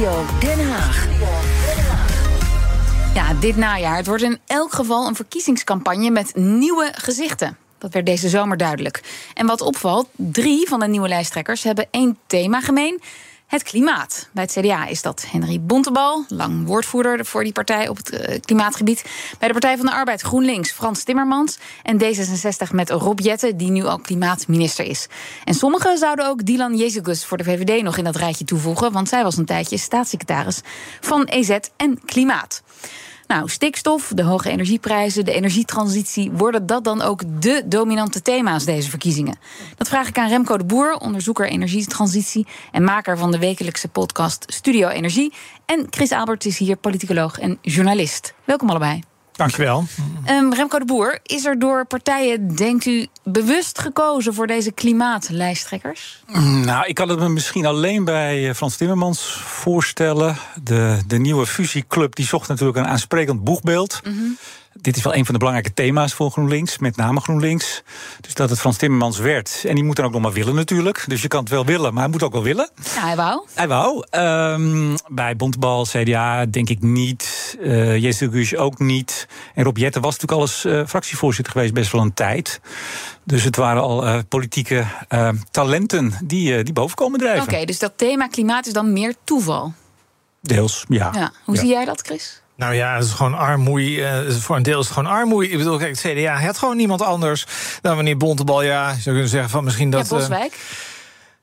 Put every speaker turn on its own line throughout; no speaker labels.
Studio Den Haag. Ja, dit najaar. Het wordt in elk geval een verkiezingscampagne met nieuwe gezichten. Dat werd deze zomer duidelijk. En wat opvalt, drie van de nieuwe lijsttrekkers hebben één thema gemeen. Het klimaat. Bij het CDA is dat Henry Bontebal, lang woordvoerder voor die partij op het uh, klimaatgebied. Bij de Partij van de Arbeid GroenLinks Frans Timmermans. En D66 met Rob Jetten, die nu al klimaatminister is. En sommigen zouden ook Dylan Jezus voor de VVD nog in dat rijtje toevoegen. Want zij was een tijdje staatssecretaris van EZ en Klimaat. Nou, stikstof, de hoge energieprijzen, de energietransitie, worden dat dan ook de dominante thema's deze verkiezingen? Dat vraag ik aan Remco de Boer, onderzoeker energietransitie en maker van de wekelijkse podcast Studio Energie. En Chris Albert is hier politicoloog en journalist. Welkom allebei.
Dankjewel.
Um, Remco de Boer, is er door partijen, denkt u, bewust gekozen voor deze klimaatlijsttrekkers?
Nou, ik kan het me misschien alleen bij eh, Frans Timmermans voorstellen. De, de nieuwe fusieclub die zocht natuurlijk een aansprekend boegbeeld. Mm -hmm dit is wel een van de belangrijke thema's voor GroenLinks, met name GroenLinks. Dus dat het Frans Timmermans werd. En die moet dan ook nog maar willen natuurlijk. Dus je kan het wel willen, maar hij moet ook wel willen.
Ja, hij wou.
Hij wou. Um, bij Bontebal, CDA denk ik niet. Uh, Jesse ook niet. En Rob Jetten was natuurlijk al eens uh, fractievoorzitter geweest, best wel een tijd. Dus het waren al uh, politieke uh, talenten die, die boven komen drijven.
Oké, okay, dus dat thema klimaat is dan meer toeval?
Deels, ja.
ja. Hoe ja. zie jij dat, Chris?
Nou ja, het is gewoon armoei. Uh, voor een deel is het gewoon armoei. Ik bedoel, kijk, het CDA had gewoon niemand anders dan wanneer Bontebal. Ja, je zou kunnen zeggen van misschien dat.
Ja, Boswijk.
Uh,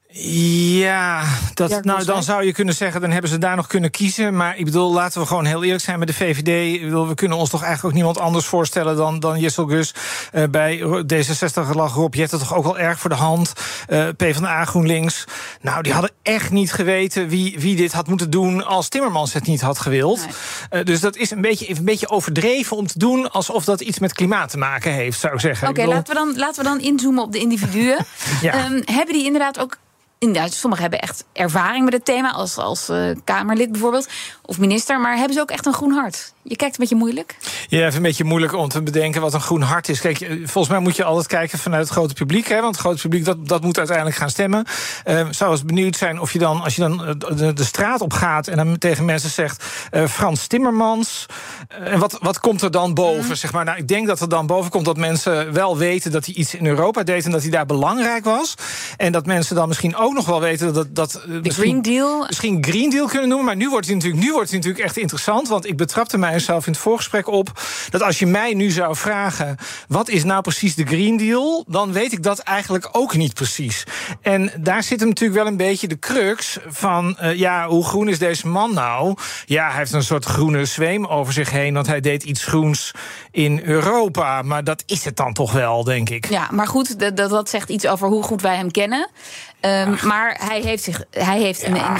ja, dat, nou, dan zou je kunnen zeggen, dan hebben ze daar nog kunnen kiezen. Maar ik bedoel, laten we gewoon heel eerlijk zijn met de VVD. Ik bedoel, we kunnen ons toch eigenlijk ook niemand anders voorstellen dan, dan Jessel Gus. Uh, bij D66 lag Rob Jetten toch ook wel erg voor de hand. Uh, PvdA GroenLinks. Nou, die hadden echt niet geweten wie, wie dit had moeten doen als Timmermans het niet had gewild. Nee. Uh, dus dat is een beetje, een beetje overdreven om te doen alsof dat iets met klimaat te maken heeft, zou ik zeggen.
Oké, okay, laten, we dan, laten we dan inzoomen op de individuen. ja. um, hebben die inderdaad ook inderdaad, sommigen hebben echt ervaring met het thema, als, als uh, Kamerlid bijvoorbeeld, of minister, maar hebben ze ook echt een groen hart? Je kijkt een beetje moeilijk.
Ja, even een beetje moeilijk om te bedenken wat een groen hart is. Kijk, volgens mij moet je altijd kijken vanuit het grote publiek, hè, want het grote publiek dat, dat moet uiteindelijk gaan stemmen. Uh, zou eens benieuwd zijn of je dan, als je dan de, de straat op gaat en dan tegen mensen zegt uh, Frans Timmermans, en wat, wat komt er dan boven? Mm. Zeg maar, nou, ik denk dat er dan boven komt dat mensen wel weten dat hij iets in Europa deed en dat hij daar belangrijk was, en dat mensen dan misschien ook ook nog wel weten dat... dat
de Green Deal?
Misschien Green Deal kunnen noemen, maar nu wordt, het natuurlijk, nu wordt het natuurlijk echt interessant. Want ik betrapte mijzelf in het voorgesprek op... dat als je mij nu zou vragen, wat is nou precies de Green Deal... dan weet ik dat eigenlijk ook niet precies. En daar zit hem natuurlijk wel een beetje de crux van... Uh, ja, hoe groen is deze man nou? Ja, hij heeft een soort groene zweem over zich heen... want hij deed iets groens in Europa. Maar dat is het dan toch wel, denk ik.
Ja, maar goed, dat, dat zegt iets over hoe goed wij hem kennen. Um, maar hij heeft zich. Hij heeft ja. een, een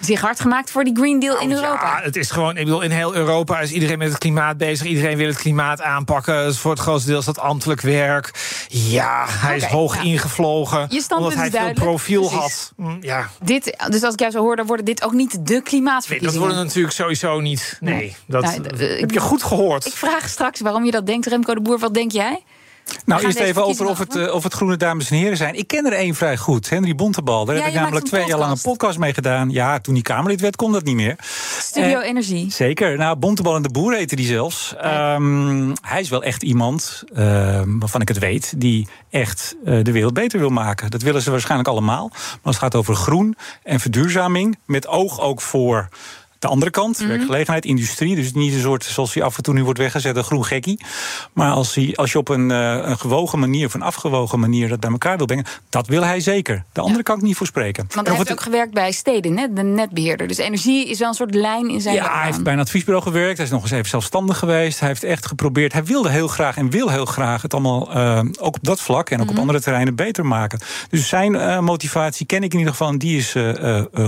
zich hard gemaakt voor die Green Deal in
nou,
Europa.
Ja, het is gewoon, ik bedoel, in heel Europa is iedereen met het klimaat bezig. Iedereen wil het klimaat aanpakken. voor het grootste deel is dat ambtelijk werk. Ja, hij okay, is hoog ja. ingevlogen.
Je
omdat hij veel profiel
Precies.
had. Mm, ja.
Dit, dus als ik jou zo hoor, dan worden dit ook niet de klimaatverkiezingen.
Nee, dat worden natuurlijk sowieso niet. Nee, nee. dat nou, heb je goed gehoord.
Ik vraag straks waarom je dat denkt, Remco de Boer. Wat denk jij?
Nou, eerst even over of het, uh, of het groene dames en heren zijn. Ik ken er één vrij goed, Henry Bontebal. Daar
ja,
heb ik namelijk twee jaar lang een podcast mee gedaan. Ja, toen die Kamerlid werd, kon dat niet meer.
Studio uh, Energie.
Zeker. Nou, Bontebal en de Boer heette die zelfs. Ja. Um, hij is wel echt iemand, uh, waarvan ik het weet, die echt de wereld beter wil maken. Dat willen ze waarschijnlijk allemaal. Maar als het gaat over groen en verduurzaming, met oog ook voor de andere kant, mm -hmm. werkgelegenheid, industrie. Dus niet een soort, zoals hij af en toe nu wordt weggezet, een groen gekkie. Maar als, hij, als je op een, uh, een gewogen manier of een afgewogen manier dat bij elkaar wil brengen, dat wil hij zeker. De andere ja. kan ik niet voor spreken.
Want hij heeft ook gewerkt bij Steden, hè, de netbeheerder. Dus energie is wel een soort lijn in zijn.
Ja, hij heeft bij een adviesbureau gewerkt. Hij is nog eens even zelfstandig geweest. Hij heeft echt geprobeerd. Hij wilde heel graag en wil heel graag het allemaal uh, ook op dat vlak en ook mm -hmm. op andere terreinen beter maken. Dus zijn uh, motivatie ken ik in ieder geval en die is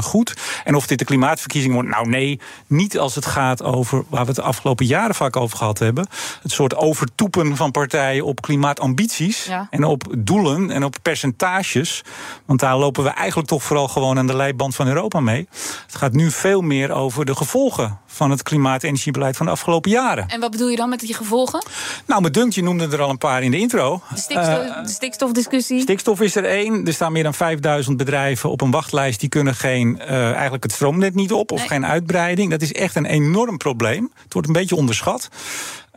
goed. En of dit de klimaatverkiezing wordt, nou nee Nee, niet als het gaat over waar we het de afgelopen jaren vaak over gehad hebben. Het soort overtoepen van partijen op klimaatambities. En op doelen en op percentages. Want daar lopen we eigenlijk toch vooral gewoon aan de leiband van Europa mee. Het gaat nu veel meer over de gevolgen van het klimaat- en energiebeleid van de afgelopen jaren.
En wat bedoel je dan met die gevolgen?
Nou, me dunkt, je noemde er al een paar in de intro.
De, stikstof, uh, de stikstofdiscussie.
Stikstof is er één. Er staan meer dan 5000 bedrijven op een wachtlijst. Die kunnen geen, uh, eigenlijk het stroomnet niet op of geen uitbreiding. Dat is echt een enorm probleem. Het wordt een beetje onderschat.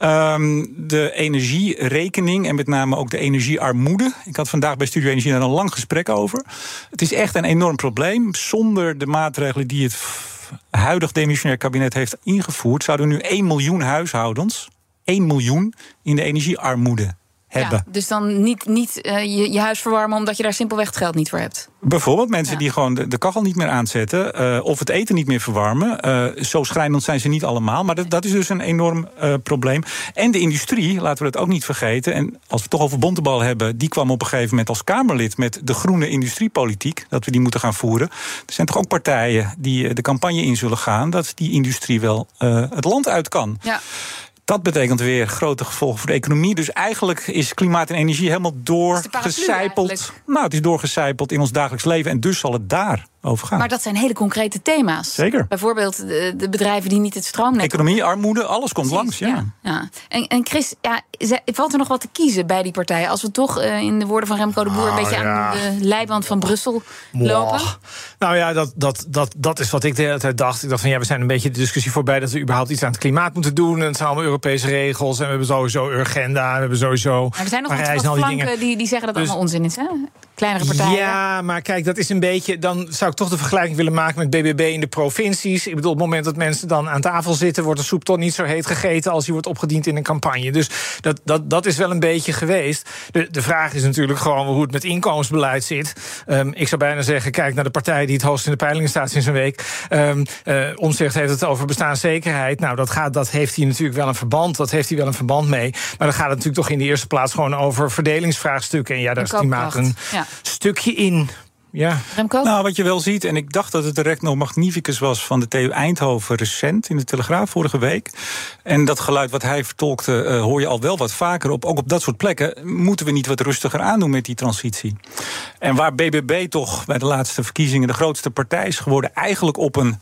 Um, de energierekening en met name ook de energiearmoede. Ik had vandaag bij Studio Energie daar een lang gesprek over. Het is echt een enorm probleem. Zonder de maatregelen die het huidig demissionair kabinet heeft ingevoerd, zouden we nu 1 miljoen huishoudens, 1 miljoen, in de energiearmoede hebben.
Ja, dus dan niet, niet uh, je, je huis verwarmen omdat je daar simpelweg het geld niet voor hebt.
Bijvoorbeeld mensen die gewoon de, de, kachel niet meer aanzetten uh, of het eten niet meer verwarmen. Uh, zo schrijnend zijn ze niet allemaal, maar dat, dat is dus een enorm probleem. En de industrie, laten we dat ook niet vergeten. En als we het toch over Bontebal hebben, die kwam op een gegeven moment als Kamerlid met de groene industriepolitiek, dat we die moeten gaan voeren. Er zijn toch ook partijen die de campagne in zullen gaan dat die industrie wel het land uit kan.
Ja.
Dat betekent weer grote gevolgen voor de economie. Dus eigenlijk is klimaat en energie helemaal doorgecijpeld. Nou, het is doorgecijpeld in ons dagelijks leven. En dus zal het daar over gaan.
Maar dat zijn hele concrete thema's.
Zeker.
Bijvoorbeeld de, de bedrijven die niet het stroomnet.
Economie, armoede, alles komt langs. Ja.
ja. ja. En, en Chris, ja, valt er nog wat te kiezen bij die partijen? Als we toch uh, in de woorden van Remco de Boer een beetje aan de leiband van Brussel lopen?
Nou ja, dat, dat, dat, dat is wat ik de hele tijd dacht. Ik dacht van ja, we zijn een beetje de discussie voorbij dat we überhaupt iets aan het klimaat moeten doen. En het zijn allemaal Europese regels. En we hebben sowieso Urgenda. We hebben sowieso.
Maar er zijn nog wat, wat flanken die, die zeggen dat het dus, allemaal onzin is. Hè? Kleinere partijen.
Ja, maar kijk, dat is een beetje. Dan zou ik toch de vergelijking willen maken met BBB in de provincies. Ik bedoel, op het moment dat mensen dan aan tafel zitten, wordt de soep toch niet zo heet gegeten als die wordt opgediend in een campagne. Dus dat, dat, dat is wel een beetje geweest. De, de vraag is natuurlijk gewoon hoe het met inkomensbeleid zit. Um, ik zou bijna zeggen, kijk naar de partij die het hoogst in de peilingen staat sinds een week. Um, uh, Omzicht heeft het over bestaanszekerheid. Nou, dat, gaat, dat heeft hij natuurlijk wel een verband. Dat heeft hij wel een verband mee. Maar dan gaat het natuurlijk toch in de eerste plaats gewoon over verdelingsvraagstukken. En ja, daar is klimaat een ja. Stukje in. Ja.
Remco?
Nou, wat je wel ziet, en ik dacht dat het de recno magnificus was van de TU Eindhoven recent in de Telegraaf vorige week. En dat geluid wat hij vertolkte, uh, hoor je al wel wat vaker op. Ook op dat soort plekken moeten we niet wat rustiger aandoen met die transitie. En waar BBB toch bij de laatste verkiezingen de grootste partij is geworden, eigenlijk op een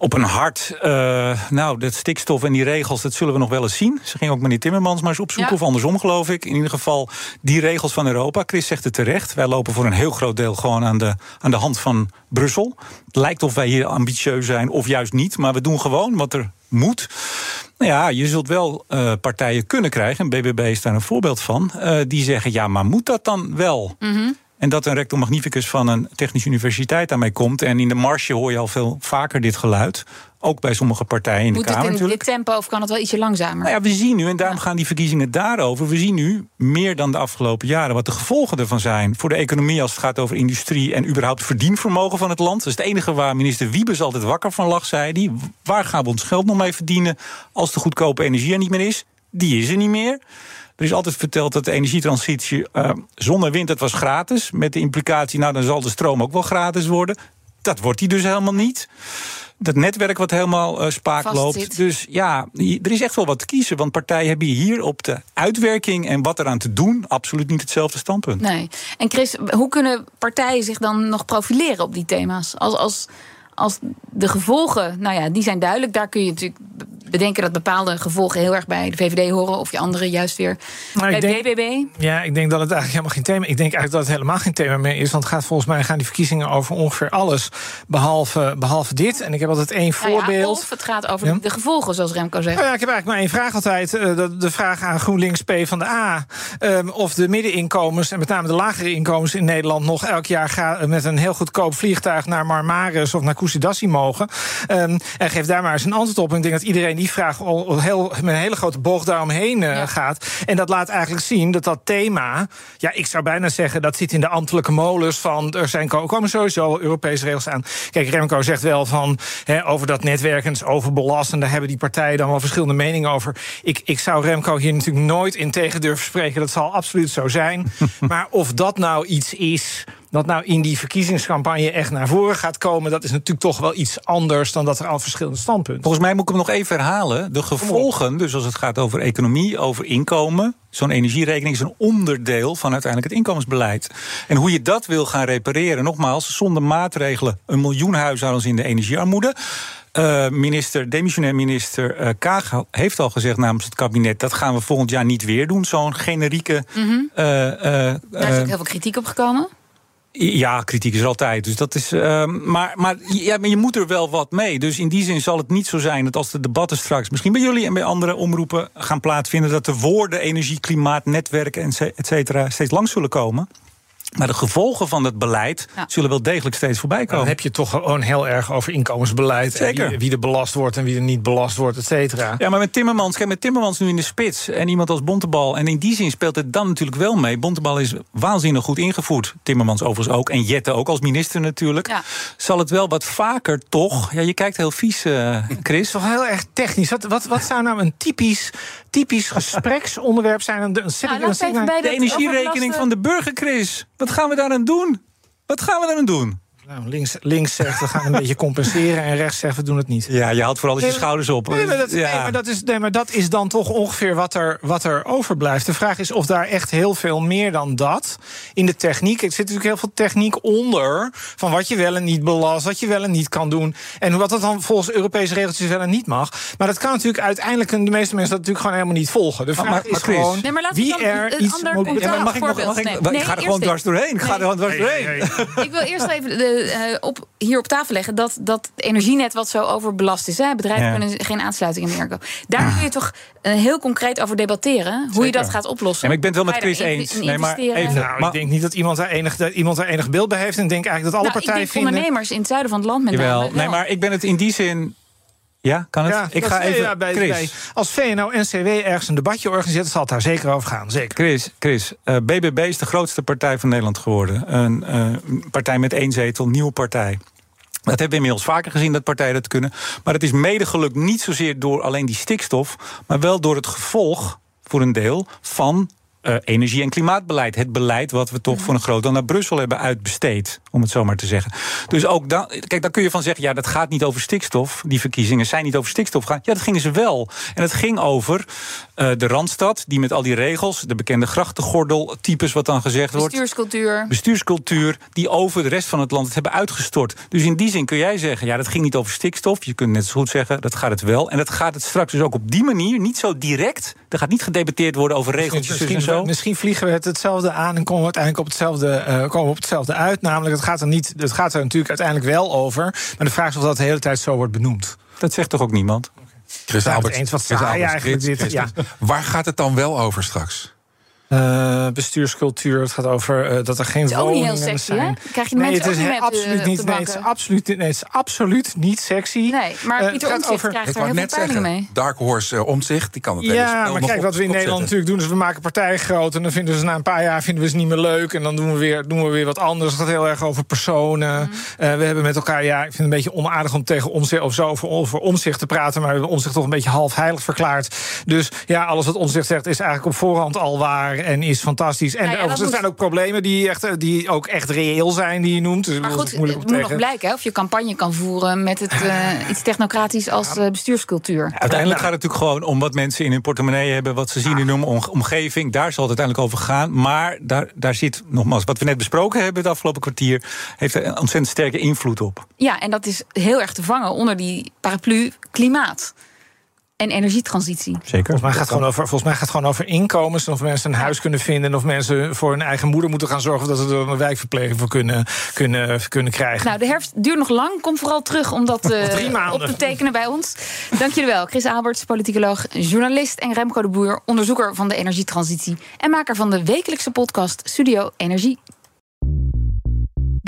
op een hart. Uh, nou, dat stikstof en die regels, dat zullen we nog wel eens zien. Ze ging ook meneer Timmermans maar eens opzoeken, ja. of andersom geloof ik. In ieder geval die regels van Europa. Chris zegt het terecht. Wij lopen voor een heel groot deel gewoon aan de, aan de hand van Brussel. Het lijkt of wij hier ambitieus zijn, of juist niet. Maar we doen gewoon wat er moet. Nou ja, je zult wel uh, partijen kunnen krijgen, en BBB is daar een voorbeeld van... Uh, die zeggen, ja, maar moet dat dan wel?
Mm -hmm.
En dat een rector magnificus van een technische universiteit daarmee komt. En in de marge hoor je al veel vaker dit geluid. Ook bij sommige partijen in
Moet
de Kamer
het
in
dit tempo of kan het wel ietsje langzamer?
Nou ja, we zien nu, en daarom gaan die verkiezingen daarover... we zien nu, meer dan de afgelopen jaren... wat de gevolgen ervan zijn voor de economie... als het gaat over industrie en überhaupt verdienvermogen van het land. Dat is het enige waar minister Wiebes altijd wakker van lag, zei hij. Waar gaan we ons geld nog mee verdienen als de goedkope energie er niet meer is? Die is er niet meer. Er is altijd verteld dat de energietransitie uh, zonder wind, dat was gratis. Met de implicatie, nou dan zal de stroom ook wel gratis worden. Dat wordt die dus helemaal niet. Dat netwerk wat helemaal uh, spaak loopt. Dus ja, er is echt wel wat te kiezen. Want partijen hebben hier op de uitwerking en wat eraan te doen... absoluut niet hetzelfde standpunt.
Nee. En Chris, hoe kunnen partijen zich dan nog profileren op die thema's? Als, als, als de gevolgen, nou ja, die zijn duidelijk. Daar kun je natuurlijk bedenken dat bepaalde gevolgen heel erg bij de VVD horen, of je andere juist weer bij
denk,
BBB?
Ja, ik denk dat het eigenlijk helemaal geen thema. Ik denk eigenlijk dat het helemaal geen thema meer is, want het gaat volgens mij gaan die verkiezingen over ongeveer alles behalve, behalve dit. En ik heb altijd één
nou
voorbeeld.
Ja, of het gaat over ja. de gevolgen, zoals Remco zegt.
Nou ja, ik heb eigenlijk maar één vraag altijd. Uh, de, vraag aan GroenLinks P van de A. Um, of de middeninkomens en met name de lagere inkomens in Nederland nog elk jaar gaan met een heel goedkoop vliegtuig naar Marmaris of naar Kusidassi mogen. Um, en geef daar maar eens een antwoord op. En ik denk dat iedereen die vraag al heel, met een hele grote boog daaromheen uh, ja. gaat. En dat laat eigenlijk zien dat dat thema, ja, ik zou bijna zeggen, dat zit in de ambtelijke molens van er zijn komen sowieso Europese regels aan. Kijk, Remco zegt wel van he, over dat netwerk en het is overbelast en daar hebben die partijen dan wel verschillende meningen over. Ik, ik zou Remco hier natuurlijk nooit in tegen durven spreken. Dat zal absoluut zo zijn. maar of dat nou iets is dat nou in die verkiezingscampagne echt naar voren gaat komen, dat is natuurlijk toch wel iets anders dan dat er al verschillende standpunten.
Volgens mij moet ik hem nog even herhalen. De gevolgen, dus als het gaat over economie, over inkomen. Zo'n energierekening is een onderdeel van uiteindelijk het inkomensbeleid. En hoe je dat wil gaan repareren, nogmaals, zonder maatregelen, een miljoen huishoudens in de energiearmoede. Uh, minister, demissionair minister uh, Kaag heeft al gezegd namens het kabinet... dat gaan we volgend jaar niet weer doen, zo'n generieke... Mm
-hmm. uh, Daar is ook heel veel kritiek op gekomen.
Ja, kritiek is er altijd. Dus dat is, ehm, maar, maar, ja, maar je moet er wel wat mee. Dus in die zin zal het niet zo zijn dat als de debatten straks... misschien bij jullie en bij andere omroepen gaan plaatsvinden... dat de woorden energie, klimaat, netwerken, et cetera... steeds langs zullen komen. Maar de gevolgen van het beleid zullen wel degelijk steeds voorbij komen.
Dan heb je toch gewoon heel erg over inkomensbeleid.
Zeker.
Wie, wie, er belast wordt en wie er niet belast wordt, et cetera.
Ja, maar met Timmermans, kijk, met Timmermans nu in de spits en iemand als Bontebal. En in die zin speelt het dan natuurlijk wel mee. Bontebal is waanzinnig goed ingevoerd. Timmermans overigens ook. En Jette ook als minister natuurlijk. Ja. Zal het wel wat vaker toch. Ja, je kijkt heel vies, uh, Chris.
Toch heel erg technisch. Wat, wat, wat zou nou een typisch, typisch gespreksonderwerp zijn? Een, een,
nou, een,
de energierekening van de burger, Chris. Wat gaan we daar aan doen? Wat gaan we daar aan doen?
Nou, links, links zegt we gaan een beetje compenseren en rechts zegt we doen het niet.
Ja, je houdt vooral eens je schouders op.
Nee maar, dat, ja. nee, maar dat is, nee, maar dat is dan toch ongeveer wat er, wat er overblijft. De vraag is of daar echt heel veel meer dan dat in de techniek. Er zit natuurlijk heel veel techniek onder van wat je wel en niet belast, wat je wel en niet kan doen. En wat dat dan volgens Europese regeltjes wel en niet mag. Maar dat kan natuurlijk uiteindelijk, de meeste mensen dat natuurlijk gewoon helemaal niet volgen. De vraag maar, maar, is gewoon
nee, maar
wie er iets
moet... Ja,
mag ik nog, mag ik, nee, ik ga er gewoon dwars doorheen. Ik ga er gewoon dwars doorheen.
Ik wil eerst even de uh, op, hier op tafel leggen dat, dat het energienet wat zo overbelast is. Hè, bedrijven ja. kunnen geen aansluiting meer komen. Daar kun je toch uh, heel concreet over debatteren. Zeker. Hoe je dat gaat oplossen.
Ja, maar ik ben het wel met Chris eens.
Nee, maar even, nou, maar, ik denk niet dat iemand daar enig, dat iemand daar enig beeld bij heeft. En ik denk eigenlijk dat alle
nou,
partijen
ik denk
vinden...
ondernemers in het zuiden van het land met name.
Nee, maar ik ben het in die zin ja, kan het?
Ja,
ik ga even.
Ja, bij, bij, als VNO-NCW ergens een debatje organiseert, zal het daar zeker over gaan. Zeker.
Chris, Chris uh, BBB is de grootste partij van Nederland geworden. Een uh, partij met één zetel, nieuwe partij. Dat hebben we inmiddels vaker gezien, dat partijen dat kunnen. Maar het is mede gelukt niet zozeer door alleen die stikstof... maar wel door het gevolg, voor een deel, van uh, energie- en klimaatbeleid. Het beleid wat we toch mm. voor een groot deel naar Brussel hebben uitbesteed. Om het zo maar te zeggen. Dus ook dan, kijk, dan kun je van zeggen: ja, dat gaat niet over stikstof. Die verkiezingen zijn niet over stikstof gaan. Ja, dat gingen ze wel. En het ging over uh, de randstad, die met al die regels, de bekende grachtengordel-types, wat dan gezegd wordt.
Bestuurscultuur.
Bestuurscultuur, die over de rest van het land het hebben uitgestort. Dus in die zin kun jij zeggen: ja, dat ging niet over stikstof. Je kunt net zo goed zeggen: dat gaat het wel. En dat gaat het straks dus ook op die manier, niet zo direct. Er gaat niet gedebatteerd worden over regeltjes. Dus zo.
Misschien vliegen we het hetzelfde aan en komen we uiteindelijk op hetzelfde, uh, komen we op hetzelfde uit. Namelijk, het gaat, er niet, het gaat er natuurlijk uiteindelijk wel over. Maar de vraag is of dat de hele tijd zo wordt benoemd.
Dat zegt toch ook niemand?
Chris Albert, eens wat saai eigenlijk dit. Ja.
Waar gaat het dan wel over straks?
Uh, bestuurscultuur. Het gaat over uh, dat er geen woningen
sexy,
zijn.
Hè? Krijg je de
nee,
het
is
niet mee
absoluut niet. Nee, het is absoluut, nee, het is absoluut niet sexy.
Nee, maar uh, Pieter Omtzigt over... krijgt er heel veel peilingen mee.
Dark Horse omzicht, die kan het
Ja, maar kijk, wat we in Nederland natuurlijk doen... is we maken partijen groot... en dan vinden we ze na een paar jaar vinden we ze niet meer leuk... en dan doen we weer, doen we weer wat anders. Het gaat heel erg over personen. Mm. we hebben met elkaar... ja, ik vind het een beetje onaardig om tegen omzicht... of zo over, over omzicht te praten... maar we hebben omzicht toch een beetje half heilig verklaard. Dus ja, alles wat omzicht zegt... is eigenlijk op voorhand al waar en is fantastisch. En nou ja, er zijn ook problemen die, echt, die ook echt reëel zijn, die je noemt. Dus
maar goed, het moet nog blijken hè, of je campagne kan voeren met het, uh, iets technocratisch als uh, bestuurscultuur. Ja,
uiteindelijk gaat het natuurlijk gewoon om wat mensen in hun portemonnee hebben, wat ze zien in hun omgeving. Daar zal het uiteindelijk over gaan. Maar daar, daar zit, nogmaals, wat we net besproken hebben het afgelopen kwartier, heeft er een ontzettend sterke invloed op.
Ja, en dat is heel erg te vangen onder die paraplu klimaat en energietransitie.
Zeker. Volgens mij gaat het gewoon over, volgens mij gaat het gewoon over inkomens. Of mensen een huis kunnen vinden. Of mensen voor hun eigen moeder moeten gaan zorgen. dat ze er een wijkverpleging voor kunnen, kunnen, kunnen krijgen.
Nou, de herfst duurt nog lang. Kom vooral terug om dat uh, op te tekenen bij ons. Dank jullie wel. Chris Alberts, politicoloog, journalist. En Remco de Boer, onderzoeker van de energietransitie. En maker van de wekelijkse podcast Studio Energie.